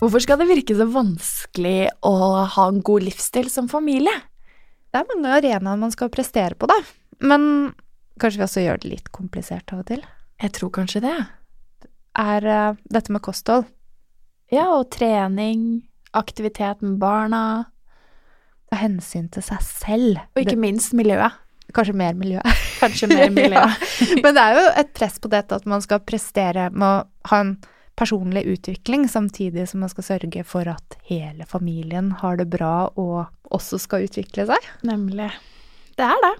Hvorfor skal det virke så vanskelig å ha en god livsstil som familie? Det er mange arenaer man skal prestere på, da. Men kanskje vi også gjør det litt komplisert av og til? Jeg tror kanskje det. Er uh, dette med kosthold? Ja, og trening, aktivitet med barna. Ta hensyn til seg selv. Og ikke minst miljøet. Kanskje mer miljøet. Kanskje mer miljøet. ja. Men det er jo et press på dette at man skal prestere med å ha en personlig utvikling, samtidig som man skal sørge for at hele familien har det bra og også skal utvikle seg. Nemlig. Det er det.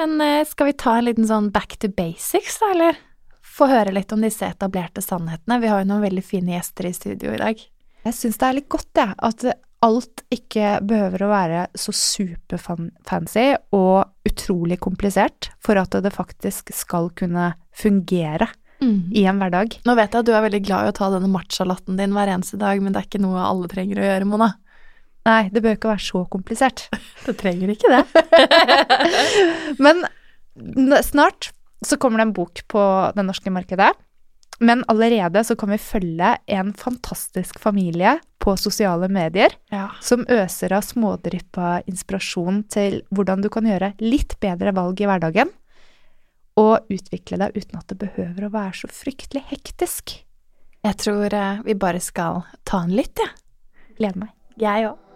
Men eh, skal vi ta en liten sånn back to basics, da, eller? Få høre litt om disse etablerte sannhetene. Vi har jo noen veldig fine gjester i studio i dag. Jeg syns det er litt godt, jeg, ja, at alt ikke behøver å være så superfancy og utrolig komplisert for at det faktisk skal kunne fungere mm. i en hverdag. Nå vet jeg at du er veldig glad i å ta denne matchalatten din hver eneste dag, men det er ikke noe alle trenger å gjøre, Mona. Nei, det bør ikke være så komplisert. Det trenger ikke det. men snart så kommer det en bok på det norske markedet. Men allerede så kan vi følge en fantastisk familie på sosiale medier ja. som øser av smådrypp av inspirasjon til hvordan du kan gjøre litt bedre valg i hverdagen og utvikle deg uten at det behøver å være så fryktelig hektisk. Jeg tror eh, vi bare skal ta en litt, jeg. Ja. Gleder meg. Jeg òg.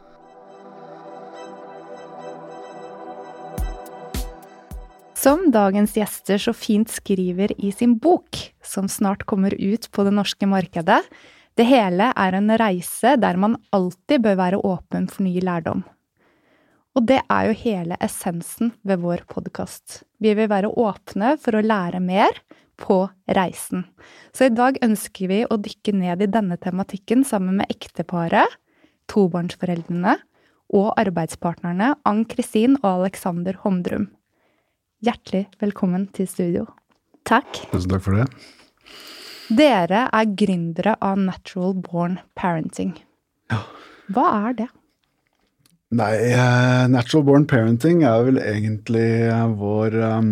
Som dagens gjester så fint skriver i sin bok, som snart kommer ut på det norske markedet, det hele er en reise der man alltid bør være åpen for ny lærdom. Og det er jo hele essensen ved vår podkast. Vi vil være åpne for å lære mer på reisen. Så i dag ønsker vi å dykke ned i denne tematikken sammen med ekteparet, tobarnsforeldrene og arbeidspartnerne Ann-Kristin og Alexander Homdrum. Hjertelig velkommen til studio. Takk. Tusen takk for det. Dere er gründere av Natural Born Parenting. Ja. Hva er det? Nei, uh, Natural Born Parenting er vel egentlig uh, vår um,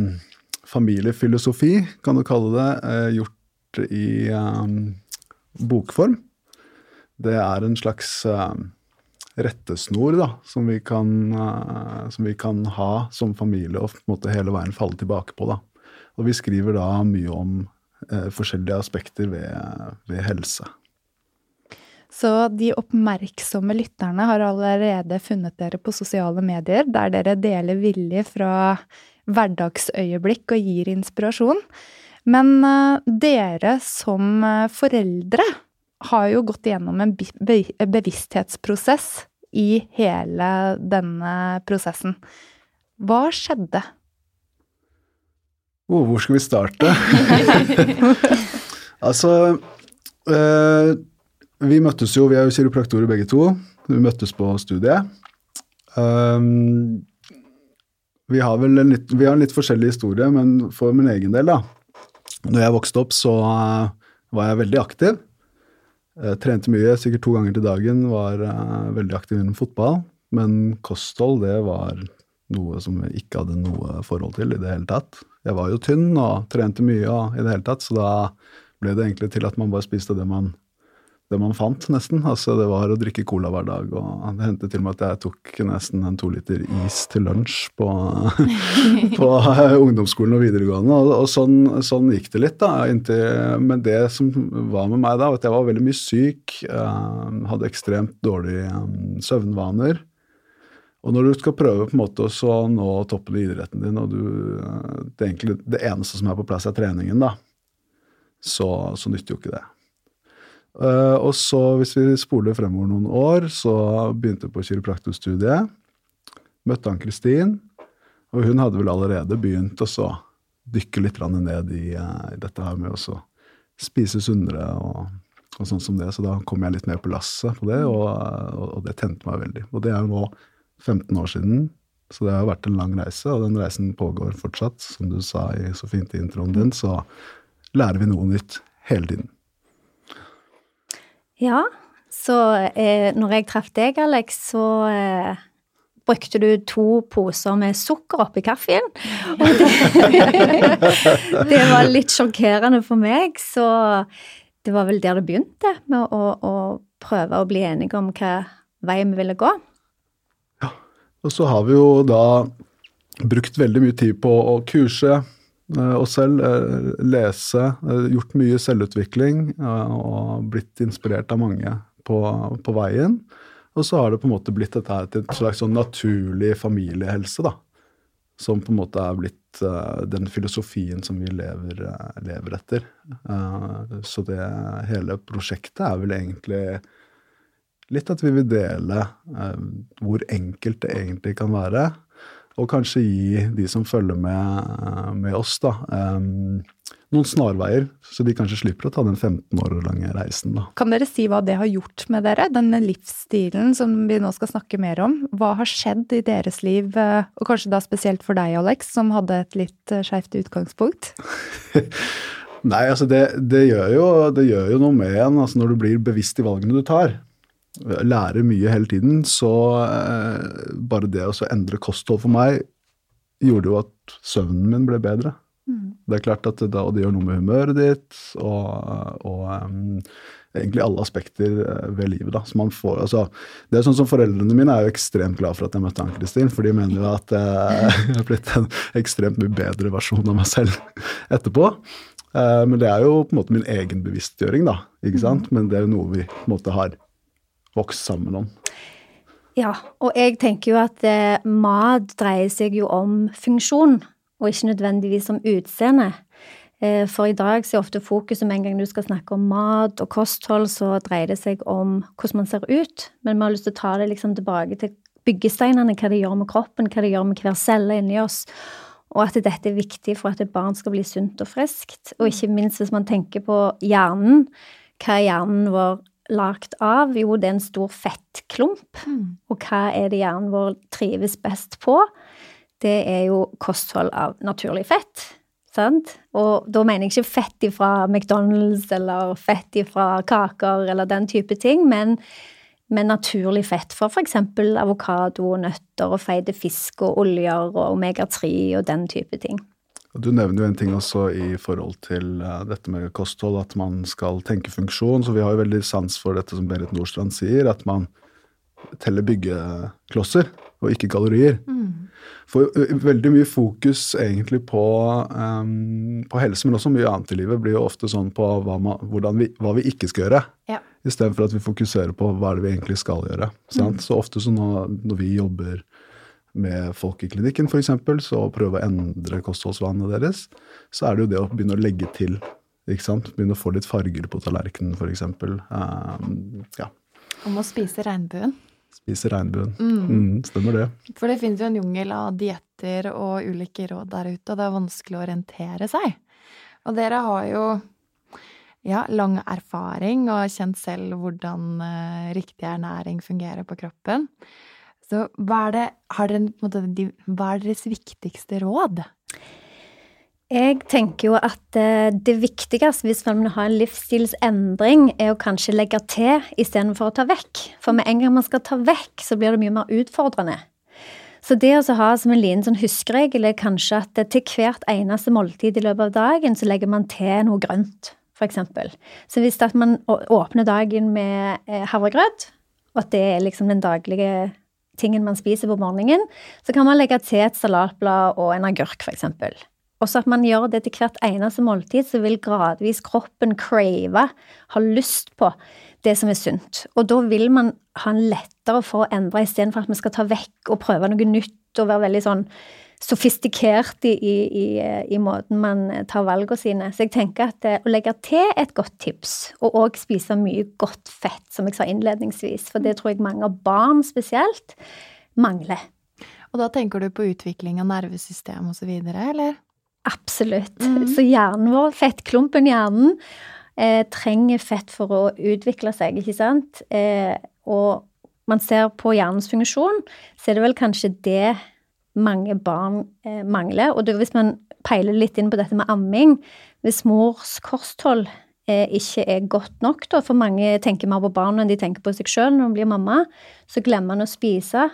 familiefilosofi, kan du kalle det, uh, gjort i um, bokform. Det er en slags rettesnor da, som vi, kan, som vi kan ha som familie og på en måte hele veien falle tilbake på. Da. Og vi skriver da mye om forskjellige aspekter ved, ved helse. Så de oppmerksomme lytterne har allerede funnet dere på sosiale medier, der dere deler vilje fra hverdagsøyeblikk og gir inspirasjon. Men uh, dere som uh, foreldre har jo gått gjennom en bevissthetsprosess i hele denne prosessen. Hva skjedde? Oh, hvor skal vi starte? altså uh, vi møttes jo, vi er jo kiropraktorer begge to. Vi møttes på studiet. Um, vi har vel en litt, vi har en litt forskjellig historie, men for min egen del, da. Når jeg vokste opp, så uh, var jeg veldig aktiv. Jeg trente mye, sikkert to ganger til dagen. Var uh, veldig aktiv innen fotball. Men kosthold, det var noe som jeg ikke hadde noe forhold til i det hele tatt. Jeg var jo tynn og trente mye og, i det hele tatt, så da ble det egentlig til at man bare spiste det man det man fant, nesten. Altså, det var å drikke cola hver dag. Og det hendte til og med at jeg tok nesten en to liter is til lunsj på, på ungdomsskolen og videregående. Og, og sånn, sånn, gikk det litt, da. Inntil, men det som var med meg da, var at jeg var veldig mye syk. Uh, hadde ekstremt dårlige um, søvnvaner. Og når du skal prøve på en måte å nå toppen i idretten din, og du, eh, det, egentlig, det eneste som er på plass, er treningen, da, så, så nytter jo ikke det. Uh, og så, hvis vi spoler fremover noen år, så begynte jeg på kiropraktorstudiet. Møtte Ann-Kristin, og hun hadde vel allerede begynt å dykke litt ned i, uh, dette her med å spise sunnere og, og, sånn som det. Så da kom jeg litt mer på lasset på det, og, og, og, det tente meg veldig. Og det er jo nå 15 år siden, så det har vært en lang reise, og den reisen pågår fortsatt. Som du sa i, så fint i introen din, så lærer vi noe nytt hele tiden. Ja, så eh, når jeg traff deg, Alex, så eh, brukte du to poser med sukker oppi kaffen. Og det, det, var litt sjokkerende for meg, så det var vel der det begynte, med å, å prøve å bli enige om hva vei vi ville gå. Ja, og så har vi jo da brukt veldig mye tid på å kurse Eh, oss selv, eh, lese, eh, gjort mye selvutvikling og blitt inspirert av mange på, på, veien. Og så har det på en måte blitt dette her til en slags sånn naturlig familiehelse, da. Som på en måte er blitt den filosofien som vi lever, lever etter. Så det hele prosjektet er vel egentlig litt at vi vil dele hvor enkelt det egentlig kan være og kanskje gi de som følger med, med oss, da, um, noen snarveier, så de kanskje slipper å ta den 15 år lange reisen. Da. Kan dere si hva det har gjort med dere, denne livsstilen som vi nå skal snakke mer om? Hva har skjedd i deres liv, eh, og kanskje da spesielt for deg, Alex, som hadde et litt eh, skeivt utgangspunkt? Nei, altså det, det, gjør jo, det, gjør jo, noe med en altså når du blir bevisst i valgene du tar lærer mye hele tiden, så eh, bare det å endre kosthold for meg gjorde jo at søvnen min ble bedre. Mm. Det er klart at det, og det gjør noe med humøret ditt og, og um, egentlig alle aspekter eh, ved livet. da, som man får, altså, det er sånn som Foreldrene mine er jo ekstremt glad for at jeg møtte Ann-Kristin, for de mener jo at jeg har blitt en ekstremt mye bedre versjon av meg selv etterpå. Uh, men det er jo på en måte min egen bevisstgjøring, da. ikke mm. sant? Men det er jo noe vi på en måte har vokst sammen om. Ja, og jeg tenker jo at eh, mat dreier seg jo om funksjon, og ikke nødvendigvis om utseende. Eh, for i dag så er ofte fokuset med en gang du skal snakke om mat og kosthold, så dreier det seg om hvordan man ser ut. Men vi har lyst til å ta det liksom tilbake til byggesteinene, hva det gjør med kroppen, hva det gjør med hver celle inni oss. Og at dette er viktig for at et barn skal bli sunt og friskt. Og ikke minst hvis man tenker på hjernen, hva hjernen vår lagd av? Jo, det er en stor fettklump. Mm. Og hva er det hjernen vår trives best på? Det er jo kosthold av naturlig fett. Sant? Og da mener jeg ikke fett ifra McDonald's eller fett ifra kaker eller den type ting, men, med naturlig fett fra f.eks. avokado, nøtter og feite fisk og oljer og omega-3 og den type ting. Du nevner jo en ting også i forhold til uh, dette med kosthold, at man skal tenke funksjon. Så vi har jo veldig sans for dette som Berit Nordstrand sier, at man teller byggeklosser og ikke kalorier. Mm. For veldig mye fokus egentlig på, um, på, helse, men også mye annet i livet, blir jo ofte sånn på hva, man, vi, hva vi, ikke skal gjøre. Ja. Istedenfor at vi fokuserer på hva det vi egentlig skal gjøre. Mm. Så ofte så når, når vi jobber med folk i klinikken f.eks., så prøve å endre kostholdsvanene deres, så er det jo det å begynne å legge til. ikke sant? Begynne å få litt farger på tallerkenen, f.eks. Um, ja. Om å spise regnbuen. Spise regnbuen. Mm. Mm, stemmer det. For det finnes jo en jungel av dietter og ulike råd der ute, og det er vanskelig å orientere seg. Og dere har jo ja, lang erfaring og kjent selv hvordan uh, riktig ernæring fungerer på kroppen. Så hva er, det, dere, de, hva er deres viktigste råd? Jeg tenker jo at eh, det viktigste hvis man vil ha en livsstilsendring, er å kanskje legge til istedenfor å ta vekk. For med en gang man skal ta vekk, så blir det mye mer utfordrende. Så det å ha som en liten sånn huskeregel er kanskje at til hvert eneste måltid i løpet av dagen, så legger man til noe grønt, f.eks. Så hvis man åpner dagen med eh, havregrøt, og at det er liksom den daglige tingen man spiser på morgenen, så kan man legge til et salatblad og en agurk, f.eks. Også at man gjør det til hvert eneste måltid, så vil gradvis kroppen crave, ha lyst på det som er sunt. Og da vil man ha en lettere for å endre, istedenfor at vi skal ta vekk og prøve noe nytt og være veldig sånn sofistikert i, i, i, måten man tar valgene sine. Så jeg tenker at eh, å legge til et godt tips, og òg spise mye godt fett, som jeg sa innledningsvis, for det tror jeg mange av barn spesielt mangler. Og da tenker du på utvikling av nervesystem videre, eller? Absolutt. Mm. Så hjernen vår, fettklumpen i hjernen, eh, trenger fett for å utvikle seg, ikke sant? Eh, og man ser på hjernens funksjon, så er det vel kanskje det mange barn eh, mangler. Og det, hvis man peiler litt inn på dette med amming Hvis mors kosthold eh, ikke er godt nok, da, for mange tenker mer på barna enn de tenker på seg sjøl når de blir mamma, så glemmer man å spise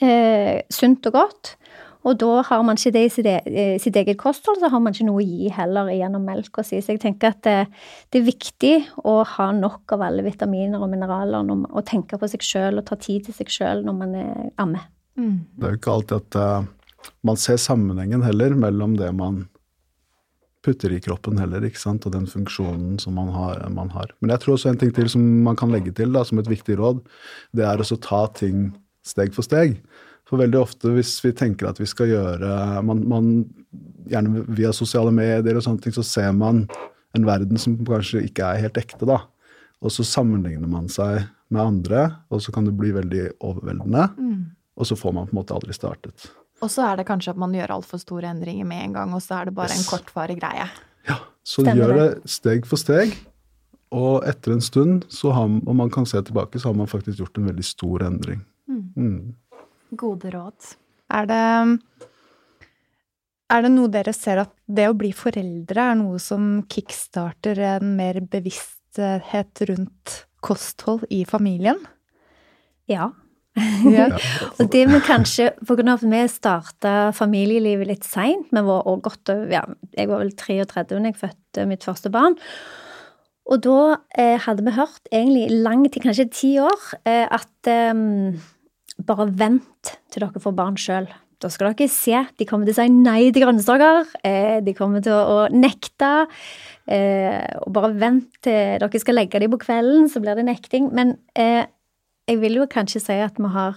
eh, sunt og godt. Og da har man ikke det i sitt, e sitt, eget kosthold, så har man ikke noe å gi heller gjennom melka si. Så jeg tenker at det, det, er viktig å ha nok av alle vitaminer og mineraler og tenke på seg sjøl og ta tid til seg sjøl når man ammer. Mm. Det er jo ikke alltid at uh, man ser sammenhengen heller mellom det man putter i kroppen heller, ikke sant, og den funksjonen som man har, man har. Men jeg tror også en ting til som man kan legge til da, som et viktig råd, det er å ta ting steg for steg. For veldig ofte hvis vi tenker at vi skal gjøre man, man, Gjerne via sosiale medier og sånne ting, så ser man en verden som kanskje ikke er helt ekte, da. Og så sammenligner man seg med andre, og så kan det bli veldig overveldende. Mm. Og så får man på en måte aldri startet. Og så er det kanskje at man gjør altfor store endringer med en gang, og så er det bare yes. en kortvarig greie. Ja, så Stemmer gjør det steg for steg. Og etter en stund, har, og man kan se tilbake, så har man faktisk gjort en veldig stor endring. Mm. Mm. Gode råd. Er det, er det noe dere ser at det å bli foreldre er noe som kickstarter en mer bevissthet rundt kosthold i familien? Ja, ja. og det med kanskje På grunn av at vi starta familielivet litt seint, vi var også godt ja, Jeg var vel 33 da jeg fødte mitt første barn. Og da eh, hadde vi hørt egentlig lang tid, kanskje ti år, eh, at eh, bare vent til dere får barn sjøl. Da skal dere se. De kommer til å si nei til grønnsaker. Eh, de kommer til å, å nekte. Eh, og bare vent til dere skal legge dem på kvelden, så blir det nekting. Men eh, jeg vil jo kanskje si at vi har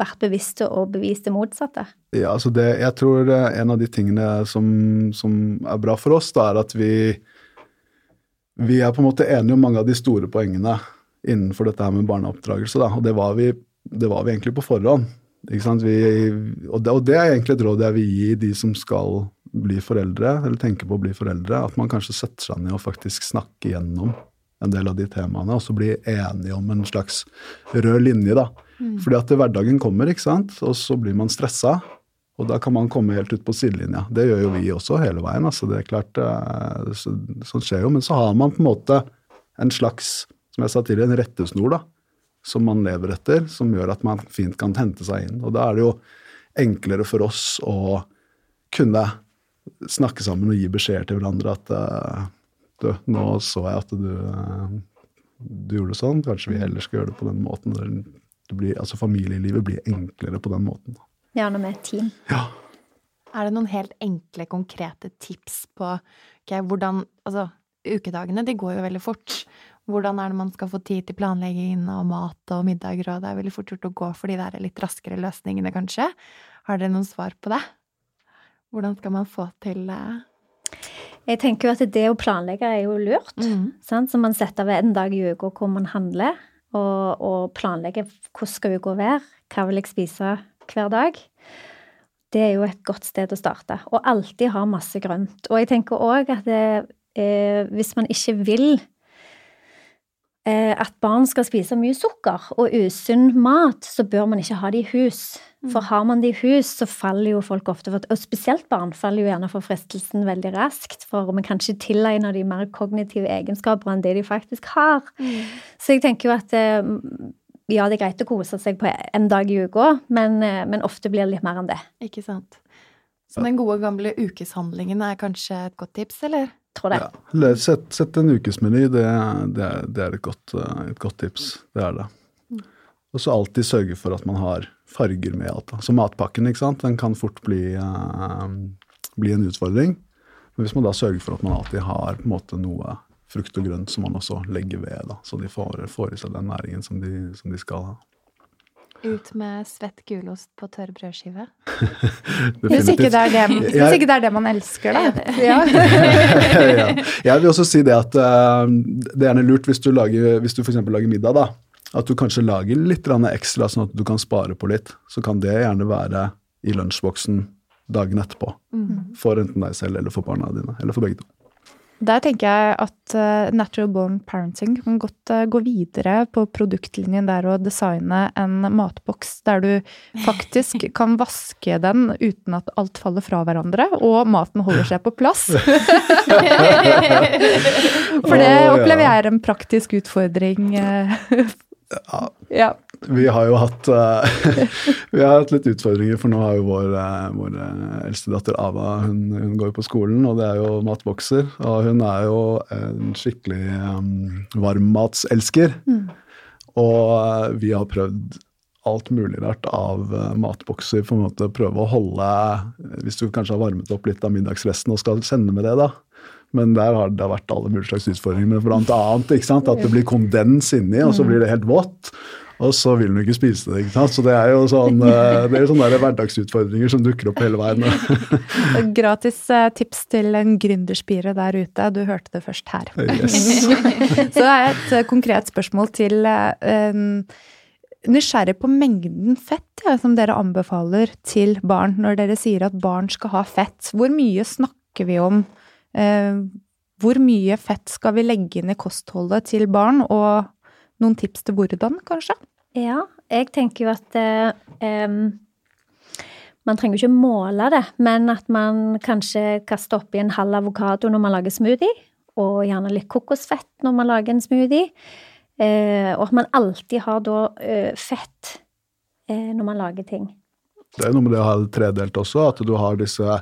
vært bevisste og bevist det motsatte. Ja, altså det, jeg tror en av de tingene som, som, er bra for oss, da, er at vi, vi er på en måte enige om mange av de store poengene innenfor dette her med barneoppdragelse. Da. Og det var, vi, det var vi egentlig på forhånd. Vi, og, det, og, det, er egentlig et råd jeg vil gi de som skal bli foreldre, eller tenke på å bli foreldre. At man kanskje setter seg ned og faktisk snakker gjennom en del av de temaene, og så bli enige om en slags rød linje, da. Fordi at hverdagen kommer, ikke sant, og så blir man stressa. Og da kan man komme helt ut på sidelinja. Det gjør jo vi også hele veien. altså det er klart, sånn så, Sånt skjer jo. Men så har man på en måte en slags, som jeg sa tidligere, en rettesnor da, som man lever etter, som gjør at man fint kan hente seg inn. Og da er det jo enklere for oss å kunne snakke sammen og gi beskjeder til hverandre at eh, du, nå så jeg at du, eh, du gjorde det sånn, kanskje vi heller skal gjøre det på den måten. Det blir, altså Familielivet blir enklere på den måten. Gjerne med et team. Ja. Er det noen helt enkle, konkrete tips på okay, hvordan Altså, ukedagene, de går jo veldig fort. Hvordan er det man skal få tid til planlegging og mat og middager, og det er veldig fort gjort å gå for de der litt raskere løsningene, kanskje? Har dere noen svar på det? Hvordan skal man få til eh, Jeg tenker jo at det å planlegge er jo lurt. Mm. Sant? Så man setter av en dag i uka hvor man handler, og, og planlegger hvordan skal uka være, hva vil jeg spise hver dag. Det er jo et godt sted å starte. Og alltid ha masse grønt. Og jeg tenker òg at det, eh, hvis man ikke vil eh, at barn skal spise mye sukker og usunn mat, så bør man ikke ha det i hus. For har man det i hus, så faller jo folk ofte for Og spesielt barn faller jo gjerne for fristelsen veldig raskt. For vi kan ikke tilegne de mer kognitive egenskaper enn det de faktisk har. Så jeg tenker jo at eh, ja, det er greit å kose seg på en dag i uka, men, eh, men ofte blir det litt mer enn det. Ikke sant? Så den gode, gamle ukeshandlingen er kanskje et godt tips, eller? Tror det. Ja. Sett, sett en ukesmeny, det, det, er, det er et godt, eh, et godt tips. Det er det. Og så alltid sørge for at man har farger med alt. da. Så matpakken, ikke sant, den kan fort bli, uh, bli en utfordring. Men hvis man da sørger for at man alltid har på en måte noe frukt og grønt som man også legger ved, da, så de får, får i seg den næringen som de, som de skal ha. Ut med svett gulost på tørr brødskive. Hvis ikke, det er det, hvis ikke det er det man elsker, da. Ja. ja. Jeg vil også si det at uh, det er gjerne lurt hvis du, lager, hvis du f.eks. lager middag, da, at du kanskje lager litt ekstra, sånn at du kan spare på litt. Så kan det gjerne være i lunsjboksen dagen etterpå. For enten deg selv eller for barna dine. Eller for begge to. Der tenker jeg at eh, Natural Born Parenting kan godt eh, gå videre på produktlinjen der og designe en matboks der du faktisk kan vaske den uten at alt faller fra hverandre, og maten holder seg på plass. For det opplever jeg er en praktisk utfordring. eh. Ja. Vi har jo hatt, eh, vi har hatt litt utfordringer, for nå har jo vår, eh, vår eh, eldste datter Ava hun, hun går jo på skolen, og det er jo matbokser. Og hun er jo en skikkelig um, varmmatselsker. Og eh, vi har prøvd alt mulig rart av eh, matbokser. på en måte Prøve å holde Hvis du kanskje har varmet opp litt av middagsresten og skal sende med det, da. Men der har det vært alle mulige slags utfordringer. Men blant annet ikke sant, at det blir kondens inni, og så blir det helt vått. Og så vil hun ikke spise det. ikke sant? Så det er jo sånn, eh, det er sånne der hverdagsutfordringer som dukker opp hele veien. Gratis eh, tips til en gründerspire der ute. Du hørte det først her. Yes. Så det er et eh, konkret spørsmål til eh, Nysgjerrig på mengden fett ja, som dere anbefaler til barn når dere sier at barn skal ha fett. Hvor mye snakker vi om? Eh, hvor mye fett skal vi legge inn i kostholdet til barn, og noen tips til hvordan, kanskje? Ja, jeg tenker jo at eh, Man trenger jo ikke måle det, men at man kanskje kaster oppi en halv avokado når man lager smoothie, og gjerne litt kokosfett når man lager en smoothie. Eh, og at man alltid har da eh, fett eh, når man lager ting. Det er noe med det å ha det tredelt også, at du har disse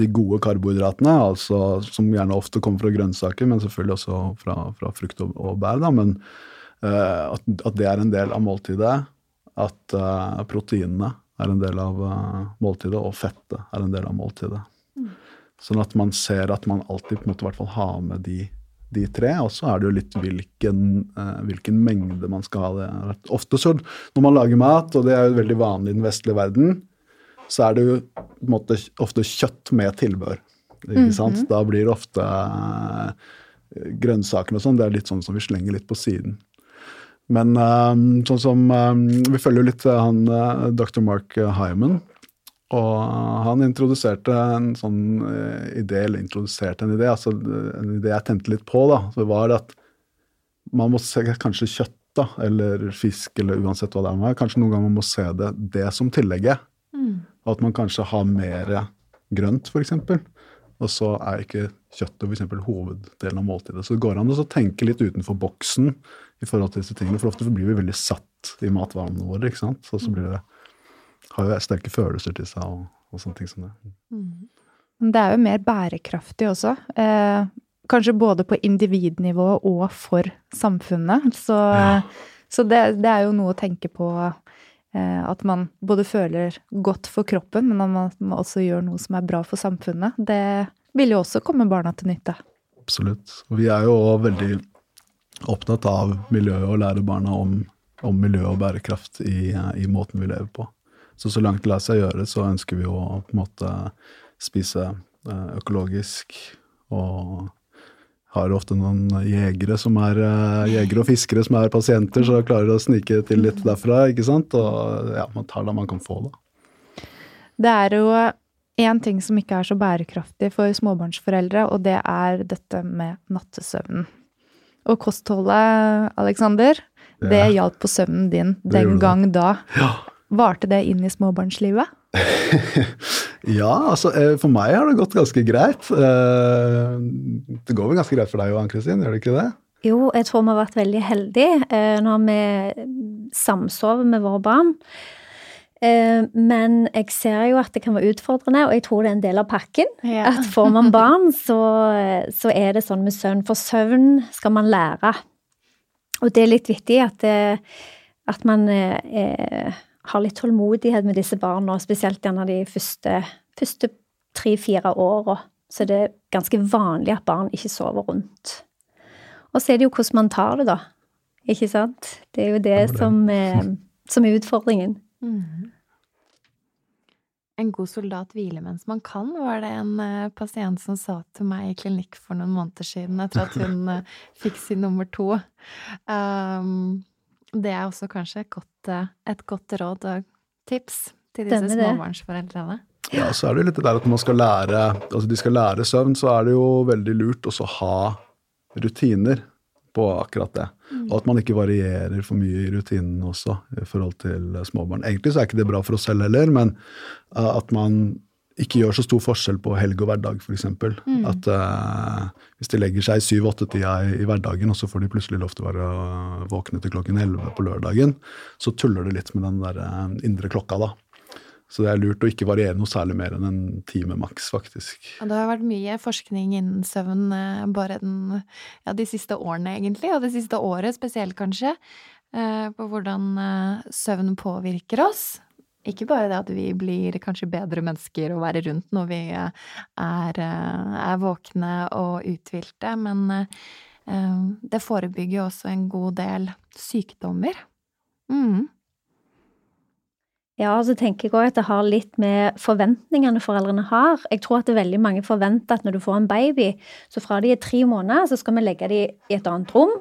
de gode karbohydratene, altså, som gjerne ofte kommer fra grønnsaker, men selvfølgelig også fra, fra frukt og, og bær. Da, men eh, at, at det er en del av måltidet. At eh, proteinene er en del av eh, måltidet, og fettet er en del av måltidet. Sånn at man ser at man alltid på en måte hvert fall har med de, de tre. Og så er det jo litt hvilken, eh, hvilken mengde man skal ha. det. Ofte så når man lager mat, og det er jo veldig vanlig i den vestlige verden, så er det jo måte ofte kjøtt med tilbør. Ikke sant? Da blir det ofte eh, grønnsakene og sånn, det er litt sånn som vi slenger litt på siden. Men eh, sånn som Vi følger jo litt han dr. Mark Hyman. Og han introduserte en sånn eh, idé, eller introduserte en idé, altså en idé jeg tente litt på, da. Så det var at man må se kanskje kjøtt da, eller fisk eller uansett hva det er. Kanskje noen ganger man må se det, det som tillegget. Mm. At man kanskje har mer grønt, f.eks. Og så er ikke kjøttet for eksempel, hoveddelen av måltidet. Så det går an å tenke litt utenfor boksen i forhold til disse tingene. For ofte blir vi veldig satt i matvanene våre. ikke sant? Så, så blir det, har jo sterke følelser til seg og, og sånne ting som det. Det er jo mer bærekraftig også. Eh, kanskje både på individnivå og for samfunnet. Så, Ja. så det, det er jo noe å tenke på. Eh, at man både føler godt for kroppen, men at man også gjør noe som er bra for samfunnet. Det vil jo også komme barna til nytte. Absolutt. Vi er jo også veldig opptatt av miljøet og lære barna om, om miljø og bærekraft i, i måten vi lever på. Så så langt det lar seg gjøre, så ønsker vi å på en måte spise eh, økologisk og har ofte noen jegere som er eh, jegere og fiskere som er pasienter, så klarer å snike til litt derfra, ikke sant. Og ja, man tar det man kan få, da. Det er jo én ting som ikke er så bærekraftig for småbarnsforeldre, og det er dette med nattesøvnen. Og kostholdet, Aleksander, det Ja. hjalp på søvnen din Det den gang da. Ja. Varte det inn i småbarnslivet? Ja, altså eh, for meg har det gått ganske greit. Eh, Det går vel ganske greit for deg òg, Ann-Kristin, gjør det ikke det? Jo, jeg tror vi har vært veldig heldige eh, når vi samsover med våre barn. Eh, Men jeg ser jo at det kan være utfordrende, og jeg tror det er en del av pakken. At får man barn, så, så er det sånn med søvn. For søvn skal man lære. Og det er litt viktig at, det, at man eh, har litt tålmodighet med disse barna, spesielt gjerne de første, første tre-fire åra. Så det er ganske vanlig at barn ikke sover rundt. Og så er det jo hvordan man tar det, da. Ikke sant? Det er jo det, som, er, som er utfordringen. Mm. En god soldat hviler mens man kan, var det en eh, pasient som sa til meg i klinikk for noen måneder siden, etter at hun eh, fikk sin nummer to. Um, det er også kanskje et godt, eh, et godt råd og tips til disse Stemmer småbarnsforeldrene. Ja, så er det jo litt det der at når man skal lære, altså de skal lære søvn, så er det jo veldig lurt også å ha rutiner på akkurat det. Og at man ikke varierer for mye i rutinene også i forhold til småbarn. Egentlig så er ikke det bra for oss selv heller, men uh, at man ikke gjør så stor forskjell på helg og hverdag, f.eks. Mm. At uh, hvis de legger seg i syv-åtte-tida i, i hverdagen, og så får de plutselig lov til å være uh, våkne til klokken elleve på lørdagen, så tuller det litt med den der uh, indre klokka, da. Så det er lurt å ikke variere noe særlig mer enn en time maks, faktisk. Og det har vært mye forskning innen søvn eh, bare den, ja, de siste årene, egentlig, og det siste året spesielt, kanskje, eh, på hvordan eh, søvn påvirker oss. Ikke bare det at vi blir kanskje bedre mennesker å være rundt når vi eh, er, eh, er våkne og uthvilte, men eh, det forebygger jo også en god del sykdommer. Mm. Ja, så tenker jeg også at det har litt med forventningene foreldrene har. Jeg tror at det er veldig mange forventer at når du får en baby, så fra de er tre måneder, så skal vi legge dem i et annet rom.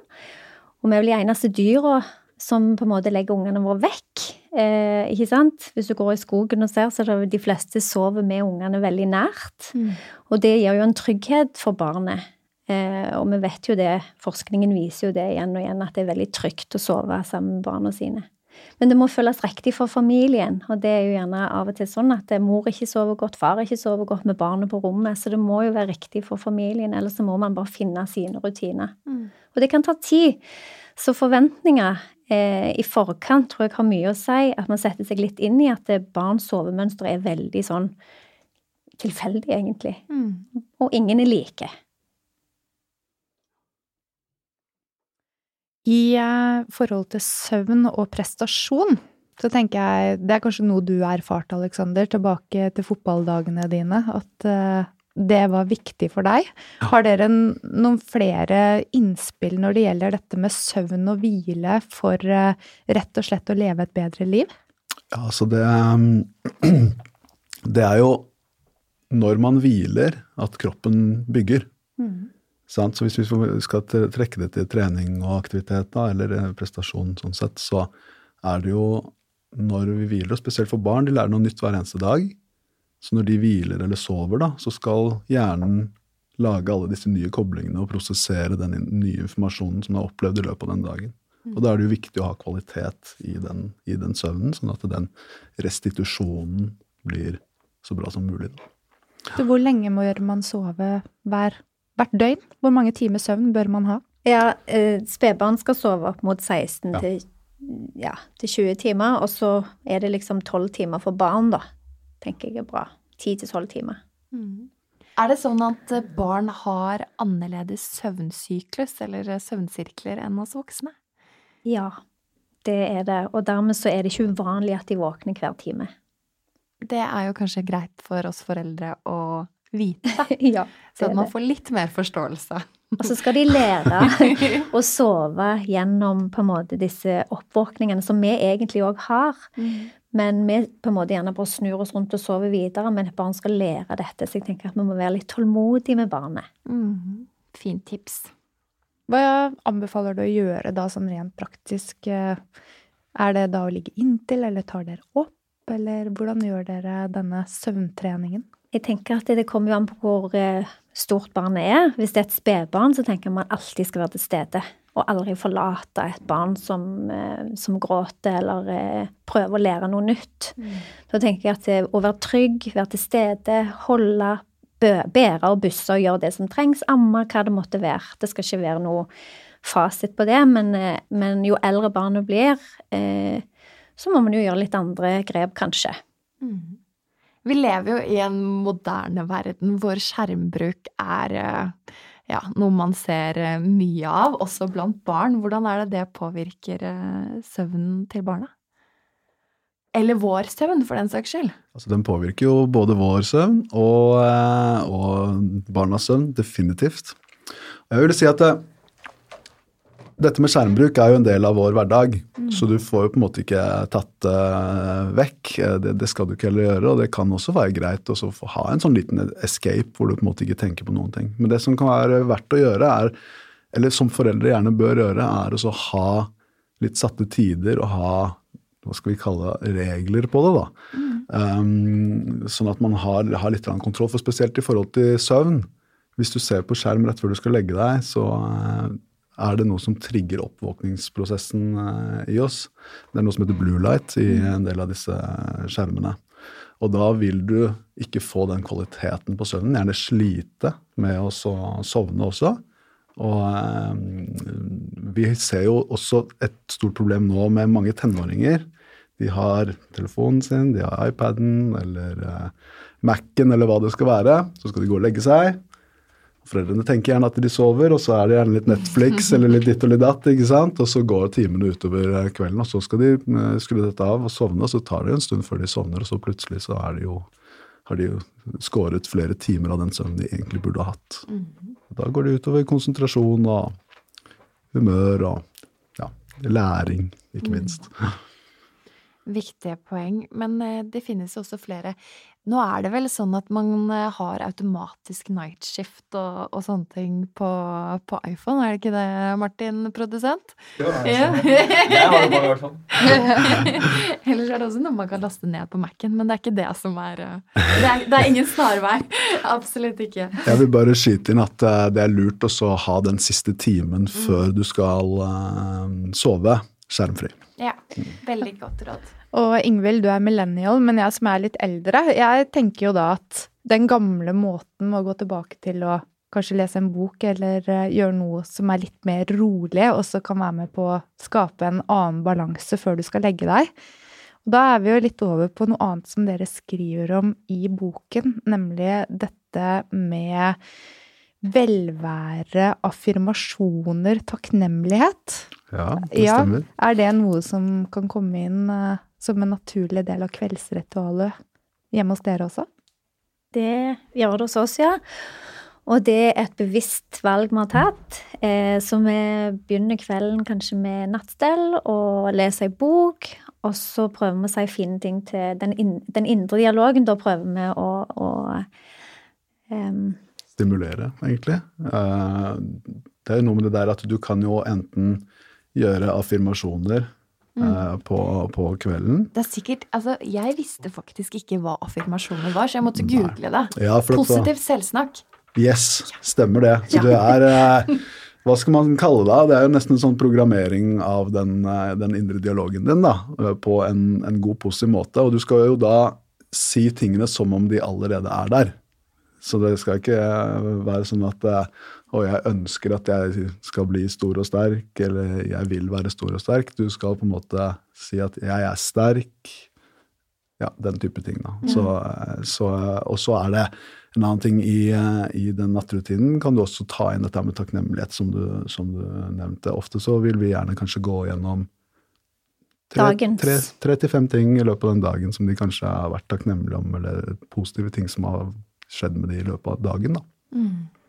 Og vi er vel de eneste dyra som på en måte legger ungene våre vekk. Eh, ikke sant? Hvis du går i skogen og ser, så er det de fleste sover med ungene veldig nært. Mm. Og det gir jo en trygghet for barnet. Eh, og vi vet jo det, forskningen viser jo det igjen og igjen, at det er veldig trygt å sove sammen med barna sine. Men det må føles riktig for familien, og det er jo gjerne av og til sånn at mor ikke sover godt, far ikke sover godt med barnet på rommet, så det må jo være riktig for familien, ellers så må man bare finne sine rutiner. Mm. Og det kan ta tid. Så forventninger eh, i forkant tror jeg har mye å si, at man setter seg litt inn i at eh, barns sovemønster er veldig sånn tilfeldig, egentlig. Mm. Og ingen er like. I eh, forhold til søvn og prestasjon, så tenker jeg Det er kanskje noe du har erfart, Aleksander, tilbake til fotballdagene dine. At eh, det var viktig for deg. Har dere noen flere innspill når det gjelder dette med søvn og hvile for eh, rett og slett å leve et bedre liv? Ja, altså det Det er jo når man hviler at kroppen bygger. Sant? Så hvis vi skal trekke det til trening og aktivitet, da, eller eh, prestasjon sånn sett, så er det jo når vi hviler, og spesielt for barn, de lærer noe nytt hver eneste dag. Så når de hviler eller sover, da, så skal hjernen lage alle disse nye koblingene og prosessere den nye informasjonen som du har opplevd i løpet av den dagen. Og da er det jo viktig å ha kvalitet i den, i den søvnen, sånn at den restitusjonen blir så bra som mulig. Så hvor lenge må man sove hver, hvert døgn? Hvor mange timer søvn bør man ha? Ja, eh, spedbarn skal sove opp mot 16 Ja. til, ja, til 20 timer, og så er det liksom 12 timer for barn, da. Tenker jeg er bra. 10 til 12 timer. Er det sånn at eh, barn har annerledes søvnsyklus eller eh, søvnsirkler enn oss voksne? Ja, det er det. Og dermed så er det ikke uvanlig at de våkner hver time. Det er jo kanskje greit for oss foreldre å vite, ja, så at man får litt mer forståelse. Og så skal de lære å sove gjennom på en måte disse oppvåkningene som vi egentlig òg har. Men vi på en måte gjerne bare snur oss rundt og sover videre, men et barn skal lære dette. Så jeg tenker at vi må være litt tålmodige med barnet. Mm. Fint tips. Hva anbefaler du å gjøre da sånn rent praktisk? Er det da å ligge inntil, eller tar dere opp? Eller hvordan gjør dere denne søvntreningen? Jeg tenker at det kommer jo an på hvor eh, stort barnet er. Hvis det er et spedbarn, så tenker man alltid skal være til stede. Og aldri forlate et barn som, eh, som gråter eller eh, prøver å lære noe nytt. så tenker jeg at det, å være trygg, være til stede, holde, bære og busse og gjøre det som trengs, amme, hva det måtte være. Det skal ikke være noe fasit på det, men, eh, men jo eldre barnet blir, eh, så må man jo gjøre litt andre grep, kanskje. Mhm. Vi lever jo i en moderne verden hvor skjermbruk er eh, ja, noe man ser eh, mye av, også blant barn. Hvordan er det det påvirker eh, søvnen til barna? Eller vår søvn, for den saks skyld. Altså, den påvirker jo både vår søvn og, og barnas søvn, definitivt. Jeg vil si at dette med skjermbruk er jo en del av vår hverdag, så du får jo på en måte ikke tatt det vekk. Eh, Det, det skal du ikke heller gjøre, og det kan også være greit å ha en sånn liten escape hvor du på en måte ikke tenker på noen ting. Men det som kan være verdt å gjøre, er, eller som foreldre gjerne bør gjøre, er å ha litt satte tider og ha hva skal vi kalle det, regler på det. da. Um, sånn at man har, har litt kontroll. For spesielt i forhold til søvn. Hvis du ser på skjerm rett før du skal legge deg, så eh, er det noe som trigger oppvåkningsprosessen eh, i oss. Det er noe som heter blue light i en del av disse eh, skjermene. Og da vil du ikke få den kvaliteten på søvnen. Gjerne slite med å så sovne også. Og eh, vi ser jo også et stort problem nå med mange tenåringer. De har telefonen sin, de har iPaden eller Mac-en eller hva det skal være. Så skal de gå og legge seg. Foreldrene tenker gjerne at de sover, og så er det gjerne litt Netflix eller litt ditt og litt datt. ikke sant? Og så går timene utover eh, kvelden, og så skal de eh, skru dette av og sovne. Og så tar det en stund før de sovner, og så plutselig så er de jo, har de jo skåret flere timer av den søvnen de egentlig burde ha hatt. Da går det utover konsentrasjon og humør og ja, læring, ikke minst. Viktige poeng. Men eh, det finnes også flere. Nå er det vel sånn at man eh, har automatisk nightshift og, og sånne ting på, på iPhone, er det ikke det, Martin, produsent? Ja. Jeg har det bare hvert fall. Ellers er det også noe man kan laste ned på Mac-en, men det er ikke det som er eh, Det er, det er ingen snarvei. Absolutt ikke. Jeg vil bare skyte inn at eh, det er lurt å ha den siste timen før du skal sove skjermfri. Ja. Veldig godt råd. Og Ingvild, du er millennial, men jeg som er litt eldre, jeg tenker jo da at den gamle måten å gå tilbake til å kanskje lese en bok eller eh, gjøre noe som er litt mer rolig, og så kan være med på å skape en annen balanse før du skal legge deg. Og da er vi jo litt over på noe annet som dere skriver om i boken, nemlig dette med velvære, affirmasjoner, takknemlighet. Ja, det Ja. stemmer. Er det noe som kan komme inn eh, som en naturlig del av kveldsritualet hjemme hos dere også? Det gjør det hos oss, ja. Og det er et bevisst valg vi har tatt. Eh, så vi begynner kvelden kanskje med nattstell og leser ei bok. Og så prøver vi å si fine ting til den, in den indre dialogen. Da prøver vi å, å um... Stimulere, egentlig. Uh, det er jo noe med det der at du kan jo enten gjøre affirmasjoner eh, på, på kvelden. Det er sikkert, altså Jeg visste faktisk ikke hva affirmasjoner var, så jeg måtte google det. Ja, Positivt selvsnakk. Yes, stemmer det. Så det er eh, Hva skal man kalle det? Det er jo nesten en sånn programmering av den, eh, den indre dialogen din da, på en, en god, positiv måte. Og du skal jo da si tingene som om de allerede er der. Så det skal ikke eh, være sånn at og jeg ønsker at jeg skal bli stor og sterk, eller jeg vil være stor og sterk. Du skal på en måte si at jeg er sterk. Ja, den type ting, da. Så, eh, så, og så er det en annen ting i, eh, i den nattrutinen. Kan du også ta inn dette med takknemlighet, som du, som du nevnte. Ofte så vil vi gjerne kanskje gå gjennom tre, Dagens. tre, tre til fem ting i løpet av den dagen som de kanskje har vært takknemlige om, eller positive ting som har skjedd med de i løpet av dagen. da.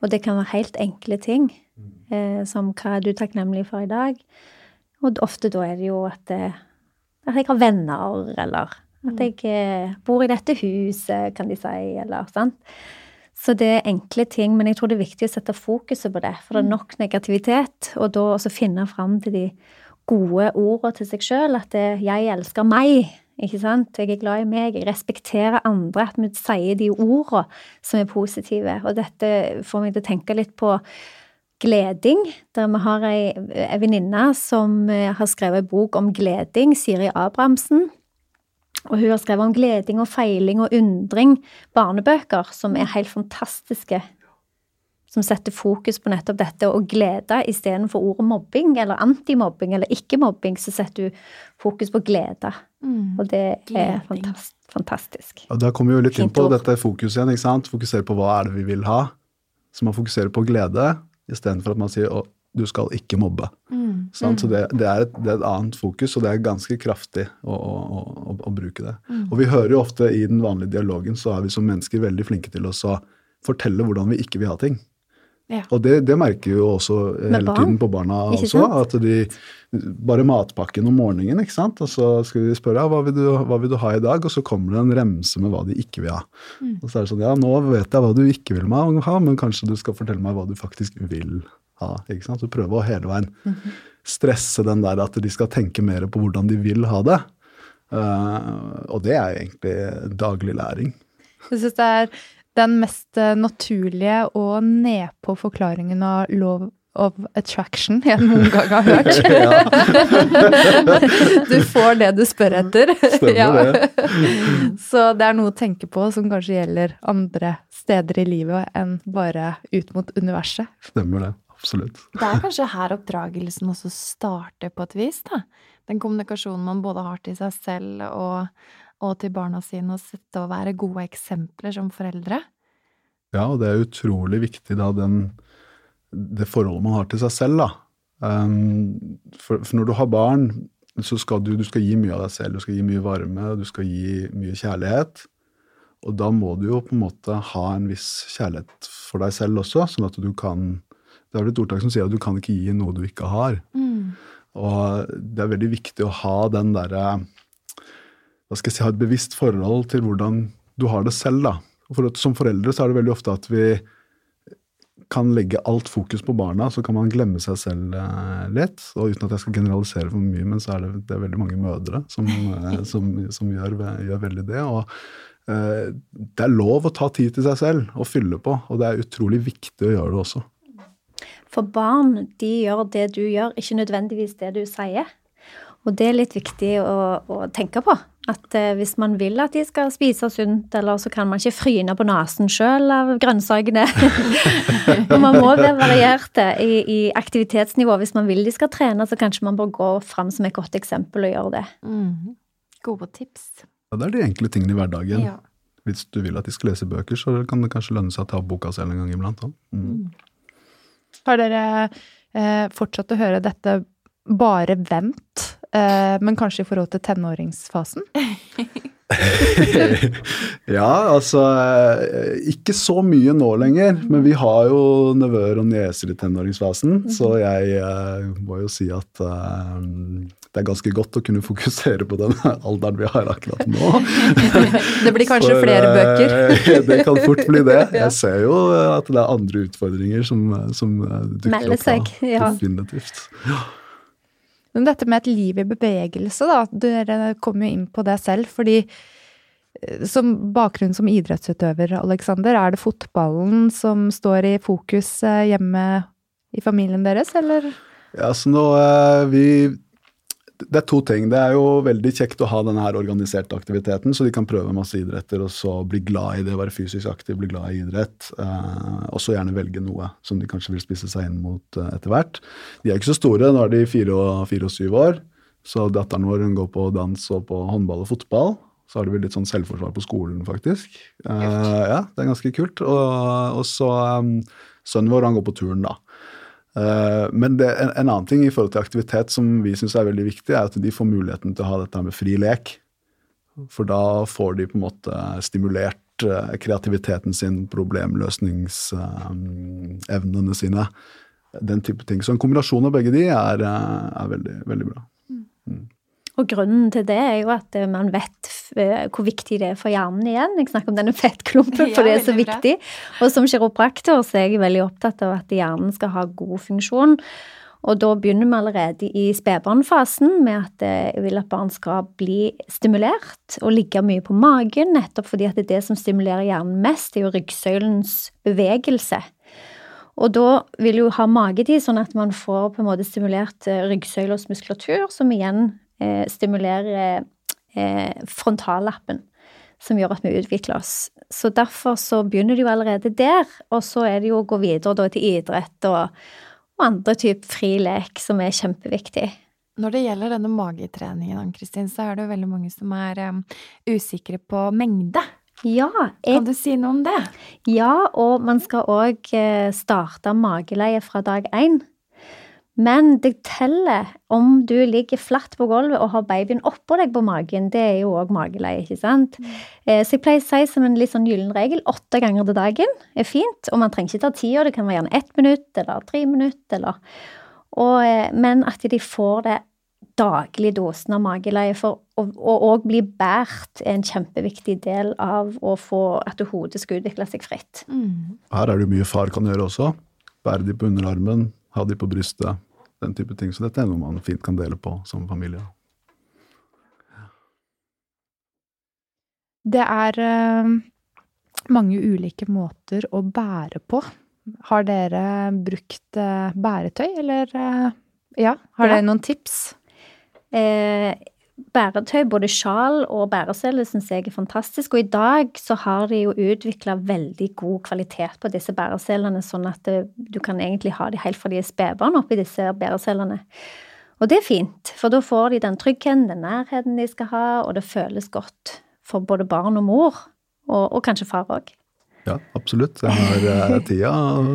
Og det kan være helt enkle ting, eh, som hva er du takknemlig for i dag? Og ofte da er det jo at, eh, at jeg har venner, eller at jeg eh, bor i dette huset, kan de si, eller sant. Så det er enkle ting, men jeg tror det er viktig å sette fokuset på det. For det er nok negativitet, og da også finne fram til de gode ordene til seg sjøl. At det, 'jeg elsker meg', ikke sant. Jeg er glad i meg, jeg respekterer andre. At vi sier de ordene som er positive. Og dette får meg til å tenke litt på gleding, der vi har ei, venninne som eh, har skrevet en bok om gleding, Siri Abrahamsen. Og hun har skrevet om gleding og feiling og undring, barnebøker, som er helt fantastiske. Som setter fokus på nettopp dette å glede istedenfor ordet mobbing, eller antimobbing, eller ikke-mobbing, så setter du fokus på glede. Og det er Gleding. fantastisk. fantastisk. Og Da kommer vi jo litt inn på dette fokuset igjen. ikke sant? Fokusere på hva er det vi vil ha. Så man fokuserer på glede istedenfor at man sier å, du skal ikke mobbe. Sant? Så det, det, er et, det er et annet fokus, og det er ganske kraftig å, å, å, å bruke det. Og vi hører jo ofte i den vanlige dialogen så er vi som mennesker veldig flinke til å så fortelle hvordan vi ikke vil ha ting. Ja. Og det, det merker vi jo også hele barn, tiden på barna ikke også. sant? At de Bare matpakken om morgenen, ikke sant. Og så skal vi spørre ja, hva, vil du, hva vil du ha i dag, og så kommer det en remse med hva de ikke vil ha. Og så er det sånn ja, nå vet jeg hva du ikke vil ha, men kanskje du skal fortelle meg hva du faktisk vil ha. ikke sant? Så prøve å hele veien stresse den der at de skal tenke mer på hvordan de vil ha det. Uh, og det er egentlig daglig læring. Jeg syns det er den mest eh, naturlige og nedpå forklaringen av love of attraction jeg noen gang har hørt. du får det du spør etter. Stemmer det. Så det er noe å tenke på som kanskje gjelder andre steder i livet enn bare ut mot universet. Stemmer det. Absolutt. Det er kanskje her oppdragelsen også starter på et vis, da. Den kommunikasjonen man både har til seg selv og, og til barna sine, å sette og være gode eksempler som foreldre. Ja, og det er utrolig viktig da, den, det forholdet man har til seg selv. da. Um, for, for når du har barn, så skal du, du skal gi mye av deg selv. Du skal gi mye varme, du skal gi mye kjærlighet. Og da må du jo på en måte ha en viss kjærlighet for deg selv også, sånn at du kan Det er vel et ordtak som sier at du kan ikke gi noe du ikke har. Og det er veldig viktig å ha den derre Hva skal jeg si, ha et bevisst forhold til hvordan du har det selv, da. For at, som foreldre så er det veldig ofte at vi kan legge alt fokus på barna, så kan man glemme seg selv eh, litt. Og uten at jeg skal generalisere for mye, men så er det, det er veldig mange mødre som, eh, som, som gjør, gjør veldig det. Og eh, det er lov å ta tid til seg selv og fylle på, og det er utrolig viktig å gjøre det også. For barn, de gjør det du gjør, ikke nødvendigvis det du sier. Og det er litt viktig å, å tenke på. At eh, hvis man vil at de skal spise sunt, eller så kan man ikke fryne på nesen sjøl av grønnsakene. man må være varierte i, i aktivitetsnivå. Hvis man vil de skal trene, så kanskje man bør gå fram som et godt eksempel og gjøre det. Mm. Gode tips. Ja, det er de enkle tingene i hverdagen. Ja. Hvis du vil at de skal lese bøker, så kan det kanskje lønne seg å ta opp boka selv en gang iblant. også. Mm. Har dere eh, fortsatt å høre dette bare vent, eh, men kanskje i forhold til tenåringsfasen? ja, altså eh, Ikke så mye nå lenger, men vi har jo nevøer og nieser i tenåringsfasen, så jeg eh, må jo si at eh, det er ganske godt å kunne fokusere på den alderen vi har akkurat nå. Det blir kanskje For, flere eh, bøker. det kan fort bli det. Jeg ser jo at det er andre utfordringer som, som eh, dukker opp. seg, ja. Definitivt. Men dette med et liv i bevegelse, da. Dere kom jo inn på det selv, fordi som bakgrunn som idrettsutøver, Aleksander, er det fotballen som står i fokus eh, hjemme i familien deres, eller? Ja, så nå eh, vi Det er to ting. Det er jo veldig kjekt å ha denne her organiserte aktiviteten, så de kan prøve masse idretter og så bli glad i det, være fysisk aktiv, bli glad i idrett. Eh, og så gjerne velge noe som de kanskje vil spisse seg inn mot eh, etter hvert. De er ikke så store, nå er de fire og, fire og syv år. Så datteren vår hun går på dans og på håndball og fotball. Så har de vel litt sånn selvforsvar på skolen, faktisk. Eh, ja, det er ganske kult. Og, og så um, sønnen vår, han går på turen, da. Eh, men det, en, en, annen ting i forhold til aktivitet som vi syns er veldig viktig, er at de får muligheten til å ha dette med fri lek. For da får de på en måte stimulert uh, kreativiteten sin, problemløsningsevnene sine. Den type ting. Så en kombinasjon av begge de er, er veldig, veldig bra. Mm. Og grunnen til det er jo at eh, man vet eh, hvor viktig det er for hjernen igjen. Jeg snakker om denne fettklumpen, for det er så viktig. Og som kiropraktor så er jeg veldig opptatt av at hjernen skal ha god funksjon. Og da begynner vi allerede i spedbarnfasen med at eh, jeg vil at barn skal bli stimulert og ligge mye på magen, nettopp fordi at det, er det som stimulerer hjernen mest, det er jo ryggsøylens bevegelse. Og da vil jo ha magetid, sånn at man får på en måte stimulert ryggsøylas muskulatur, som igjen eh, stimulerer eh, frontallappen, som gjør at vi utvikler oss. Så derfor så begynner det jo allerede der, og så er det jo å gå videre da til idrett og, og andre typer fri lek, som er kjempeviktig. Når det gjelder denne magetreningen, Ann-Kristin, så er det jo veldig mange som er um, usikre på mengde. Ja, jeg, kan du si noe om det? Ja, og man skal òg eh, starte mageleie fra dag én. Men det teller om du ligger flatt på gulvet og har babyen oppå deg på magen. Det er jo òg mageleie, ikke sant? Mm. Eh, så jeg pleier å si som en litt sånn gyllen regel åtte ganger til dagen er fint. Og man trenger ikke ta tida, det kan være gjerne ett minutt eller tre minutter eller og, eh, Men at de får det daglig dosen av mageleie for å òg bli båret er en kjempeviktig del av å få at hodet skal utvikle seg fritt. Mm. Her er det jo mye far kan gjøre også. Bære de på underarmen, ha de på brystet, den type ting. Så dette er noe man fint kan dele på som familie. Det er uh, mange ulike måter å bære på. Har dere brukt uh, bæretøy, eller uh, ja, har ja. dere noen tips? Eh, bæretøy, både sjal og bæresele, syns jeg er fantastisk. Og i dag så har de jo utvikla veldig god kvalitet på disse bæreselene, sånn at du kan egentlig ha de helt fra de er spedbarn oppi disse bæreselene. Og det er fint, for da får de den tryggheten, den nærheten de skal ha, og det føles godt for både barn og mor, og, og kanskje far òg. Ja, absolutt. Jeg har eh, tida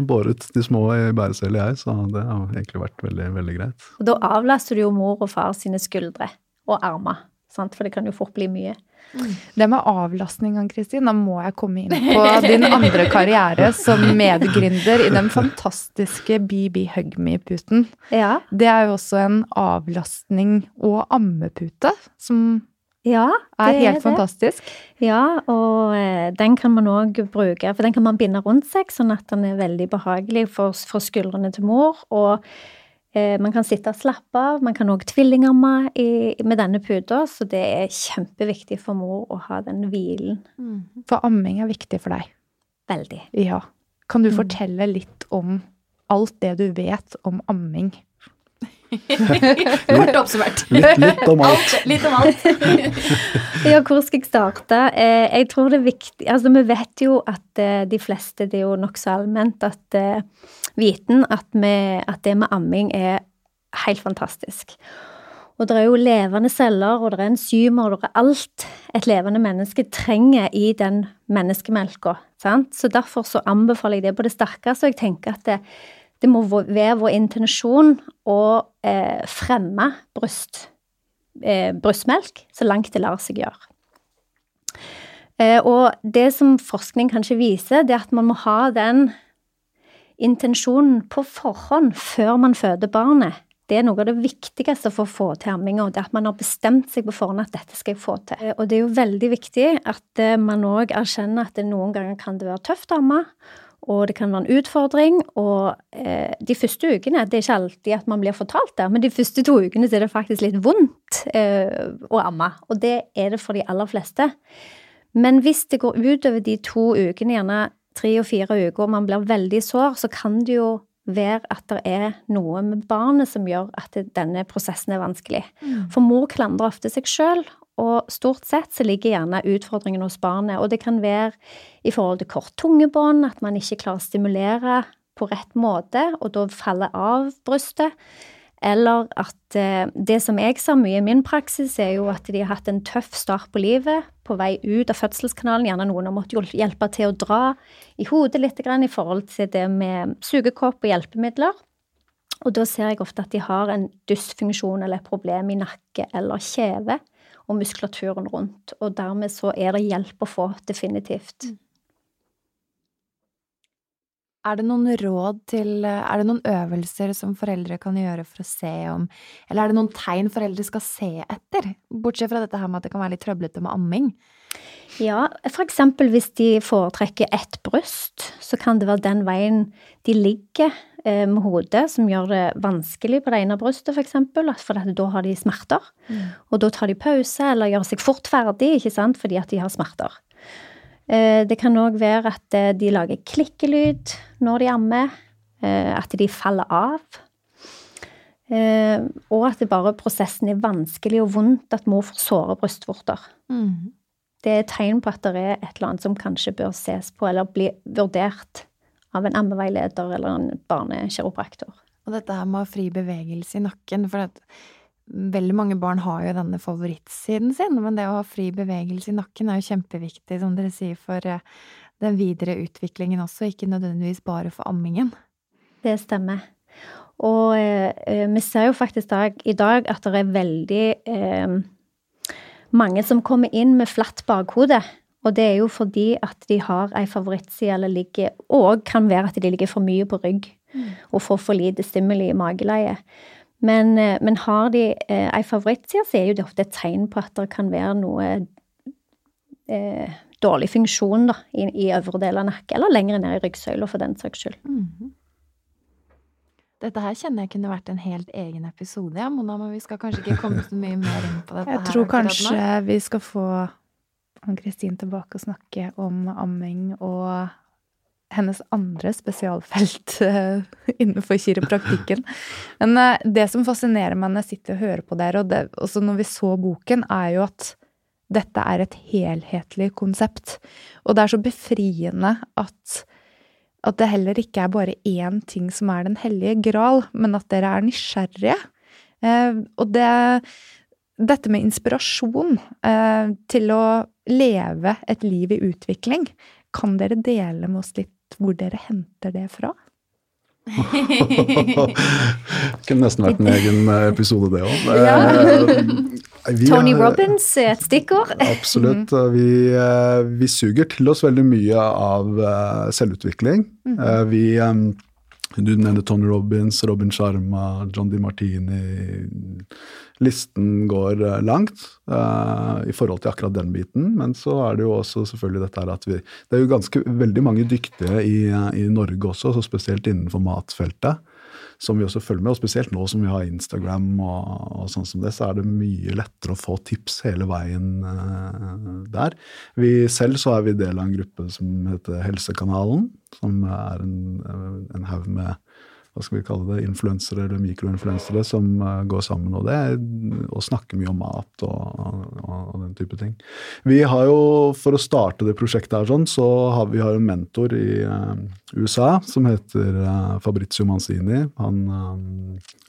båret de små i bæresele, jeg, så det har egentlig vært veldig, veldig greit. Og da avlaster du jo mor og far sine skuldre og armer. Sant? For det kan jo fort bli mye. Mm. Det med avlastning, Ann-Kristin, da må jeg komme inn på din andre karriere som medgründer i den fantastiske BB Hugme-puten. Ja. Det er jo også en avlastning og ammepute som ja, er helt er fantastisk. Ja, og eh, den kan man òg bruke, for den kan man binde rundt seg, sånn at den er veldig behagelig for, for skuldrene til mor. og man kan sitte og slappe av. Man kan òg tvillingamme med denne puta, så det er kjempeviktig for mor å ha den hvilen. Mm. For amming er viktig for deg? Veldig. Ja. Kan du mm. fortelle litt om alt det du vet om amming? Kort oppsummert. Litt, litt, om alt. litt om alt. ja, hvor skal jeg starte? Eh, jeg tror det er viktig Altså, vi vet jo at eh, de fleste, det er jo nokså allment, at eh, viten at, vi, at det med amming er helt fantastisk. Og det er jo levende celler, og det er enzymer, og det er alt et levende menneske trenger i den menneskemelka. Sant? Så derfor så anbefaler jeg det på det sterkeste, og jeg tenker at det, det må være vår intensjon å eh, fremme bryst, eh, brystmelk så langt det lar seg gjøre. Eh, og det som forskning kanskje viser, det er at man må ha den intensjonen på forhånd før man føder barnet. Det er noe av det viktigste for å få til amminga. Det at man har bestemt seg på forhånd at dette skal jeg få til. Eh, og det er jo veldig viktig at eh, man òg erkjenner at det noen ganger kan det være tøft å amme og det kan være en utfordring. Og eh, de første ukene Det er ikke alltid at man blir fortalt det, men de første to ukene så er det faktisk litt vondt eh, å amme. Og det er det for de aller fleste. Men hvis det går utover de to ukene, gjerne tre og fire uker, og man blir veldig sår, så kan det jo være at det er noe med barnet som gjør at denne prosessen er vanskelig. For mor klandrer ofte seg sjøl, og stort sett så ligger gjerne utfordringen hos barnet. Og det kan være i forhold til kort tungebånd, at man ikke klarer å stimulere på rett måte, og da faller av brystet. Eller at eh, det som jeg ser mye i min praksis, er jo at de har hatt en tøff start på livet. På vei ut av fødselskanalen. Gjerne noen har måttet hjelpe til å dra i hodet litt i forhold til det med sugekopp og hjelpemidler. Og da ser jeg ofte at de har en dysfunksjon eller et problem i nakke eller kjeve og muskulaturen rundt. Og dermed så er det hjelp å få, definitivt. Er det noen råd til Er det noen øvelser som foreldre kan gjøre for å se om Eller er det noen tegn foreldre skal se etter? Bortsett fra dette her med at det kan være litt trøblete med amming. Ja, for eksempel hvis de foretrekker ett bryst, så kan det være den veien de ligger eh, med hodet som gjør det vanskelig på det ene brystet, for eksempel, for da har de smerter. Mm. Og da tar de pause eller gjør seg fort ferdig, ikke sant, fordi at de har smerter. Eh, det kan òg være at eh, de lager klikkelyd når de ammer. Eh, at de faller av. Og at det bare prosessen er vanskelig og vondt, at mor får såre brystvorter. Mm. Det er tegn på at det er et eller annet som kanskje bør ses på eller bli vurdert av en ammeveileder eller en barnekiropraktor. Og dette her med fri bevegelse i nakken, for at Veldig mange barn har jo denne favorittsiden sin, men det å ha fri bevegelse i nakken er jo kjempeviktig, som dere sier, for eh, den videre utviklingen også, ikke nødvendigvis bare for ammingen. Det stemmer. Og eh, eh vi ser jo faktisk dag, i dag at det er veldig eh, mange som kommer inn med flatt bakhode. Og det er jo fordi at de har ei favorittside eller ligger Og kan være at de ligger for mye på rygg mm. og får for lite stimuli i mageleiet. Men, eh, men har de eh, ei favorittside, så er jo det ofte et tegn på at det kan være noe eh, dårlig funksjon da, i, i øvre del av nakken, eller lenger ned i ryggsøyla, for den saks skyld. Mm -hmm. Dette her kjenner jeg kunne vært en helt egen episode, ja, Mona, men vi skal kanskje ikke komme så mye mer inn på dette. Jeg tror kanskje vi skal få Ann-Kristin tilbake og snakke om amming og hennes andre spesialfelt eh, innenfor kiropraktikken. Men eh, det som fascinerer meg når jeg sitter og hører på dere, og det, også når vi så boken, er jo at dette er et helhetlig konsept. Og det er så befriende at, at det heller ikke er bare én ting som er den hellige gral, men at dere er nysgjerrige. Eh, og det Dette med inspirasjon til å leve et liv i utvikling, kan dere dele med oss litt hvor dere henter det fra? det kunne nesten vært en egen eh, episode, det òg. Ja. Tony Robins er et stikkord. Absolutt. Mm. Vi, eh, vi, suger til oss veldig mye av eh, selvutvikling. Mm. Vi du nevner Tony Robins, Robin Sharma, John Di Martini. Listen går eh, langt uh, i forhold til akkurat den biten. Men så er det jo også selvfølgelig dette her at vi Det er jo ganske veldig mange dyktige i, i Norge også, så spesielt innenfor matfeltet som vi også følger med. Og spesielt nå som vi har Instagram og, og sånn som det, så er det mye lettere å få tips hele veien uh, der. Vi selv så er vi del av en gruppe som heter Helsekanalen, som er en, en haug med hva skal vi kalle det, influensere eller mikroinfluensere som uh, går sammen. Og det og snakker mye om mat og, og, og, den type ting. Vi har jo, For å starte det prosjektet her, sånn, så har vi har en mentor i uh, USA som heter uh, Fabrizio Manzini. Han,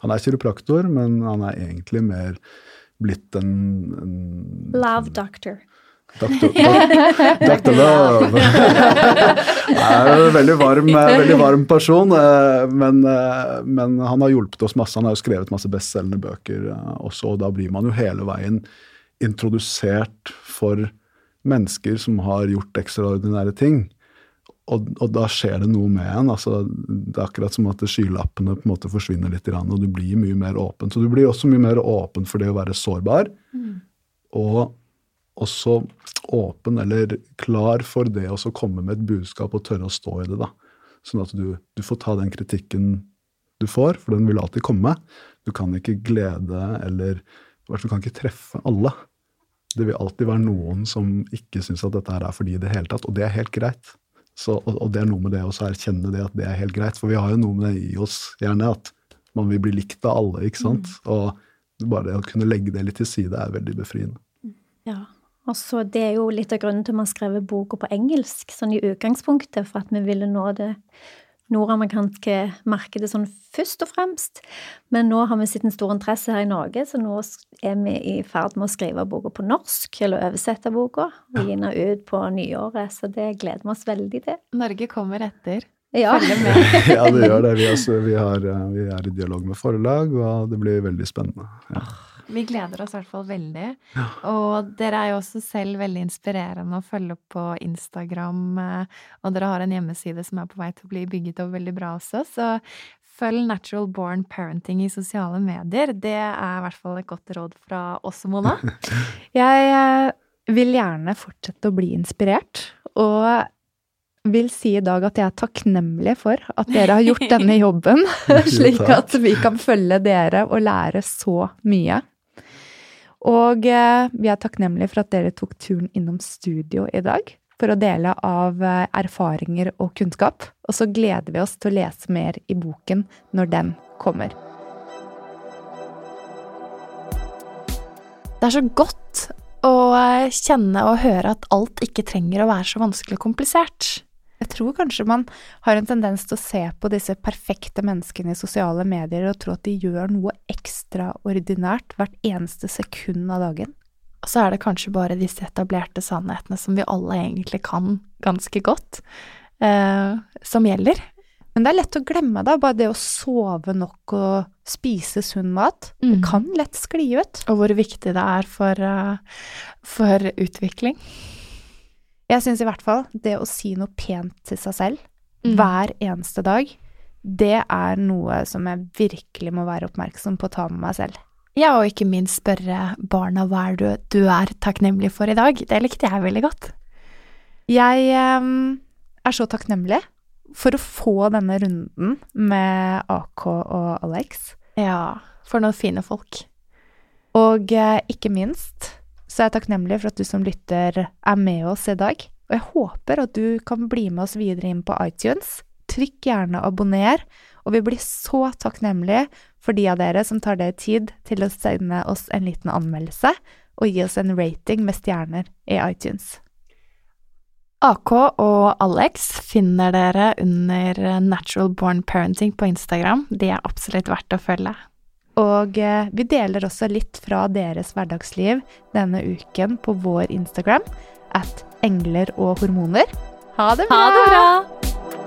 han er kiropraktor, men han er egentlig mer blitt en, en Love doctor. Dr. Dr. Love. er en veldig varm, veldig varm person, eh, men, eh, men, han har hjulpet oss masse. Han har jo skrevet masse bestselgende bøker eh, også, og da blir man jo hele veien introdusert for mennesker som har gjort ekstraordinære ting. Og, og da skjer det noe med en. Altså, det er akkurat som at skylappene på en måte forsvinner litt, og du blir mye mer åpen. Så du blir også mye mer åpen for det å være sårbar. Mm. Og også åpen eller klar for det å komme med et budskap og tørre å stå i det. da. Sånn at du, du, får ta den kritikken du får, for den vil alltid komme. Du kan ikke glede eller I hvert fall kan ikke treffe alle. det vil alltid være noen som ikke syns at dette her er for de i det hele tatt, og det er helt greit. Så, og, og, det er noe med det å erkjenne det at det er helt greit, for vi har jo noe med det i oss gjerne at man vil bli likt av alle, ikke sant. Mm. Og bare det å kunne legge det litt til side er veldig befriende. Ja, og så Det er jo litt av grunnen til at vi har skrevet boka på engelsk, sånn i utgangspunktet, for at vi ville nå det nordamerikanske markedet sånn først og fremst. Men nå har vi sett en stor interesse her i Norge, så nå er vi i ferd med å skrive boka på norsk, eller oversette boka, og gi den ut på nyåret. Så det gleder vi oss veldig til. Norge kommer etter. Ja. ja, det gjør det. Vi, altså, vi, har, vi, er i dialog med forlag, og det blir veldig spennende. Ja. Vi gleder oss i hvert fall veldig. Ja. Og dere er jo også selv veldig inspirerende å følge opp på Instagram. Eh, og dere har en hjemmeside som er på vei til å bli bygget opp veldig bra også. Så følg Natural Born Parenting i sosiale medier. Det er i hvert fall et godt råd fra oss, Mona. Jeg eh, vil gjerne fortsette å bli inspirert. Og vil si i dag at jeg er takknemlig for at dere har gjort denne jobben, slik at vi kan følge dere og lære så mye. Og eh, vi er takknemlige for at dere tok turen innom studio i dag for å dele av eh, erfaringer og kunnskap. Og så gleder vi oss til å lese mer i boken når den kommer. Det er så godt å eh, kjenne og høre at alt ikke trenger å være så vanskelig og komplisert. Jeg tror kanskje man har en tendens til å se på disse perfekte menneskene i sosiale medier og tro at de gjør noe ekstraordinært hvert eneste sekund av dagen. Og så er det kanskje bare disse etablerte sannhetene som vi alle egentlig kan ganske godt, eh, som gjelder. Men det er lett å glemme, da. Bare det å sove nok og spise sunn mat. Mm. Det kan lett skli ut. Og hvor viktig det er for, uh, for utvikling. Jeg syns i hvert fall det å si noe pent til seg selv mm. hver eneste dag, det er noe som jeg virkelig må være oppmerksom på å ta med meg selv. Ja, og ikke minst spørre barna hva er du, du er takknemlig for i dag. Det likte jeg veldig godt. Jeg um, er så takknemlig for å få denne runden med AK og Alex. Ja, for noen fine folk. Og uh, ikke minst så jeg er takknemlig for at du som lytter er med oss i dag. Og jeg håper at du kan bli med oss videre inn på iTunes. Trykk gjerne abonner, og vi blir så takknemlige for de av dere som tar dere tid til å sende oss en liten anmeldelse og gi oss en rating med stjerner i iTunes. AK og Alex finner dere under Natural Born Parenting på Instagram. De er absolutt verdt å følge. Og eh, vi deler også litt fra deres hverdagsliv denne uken på vår Instagram at engler og hormoner. Ha det bra! Ha det bra!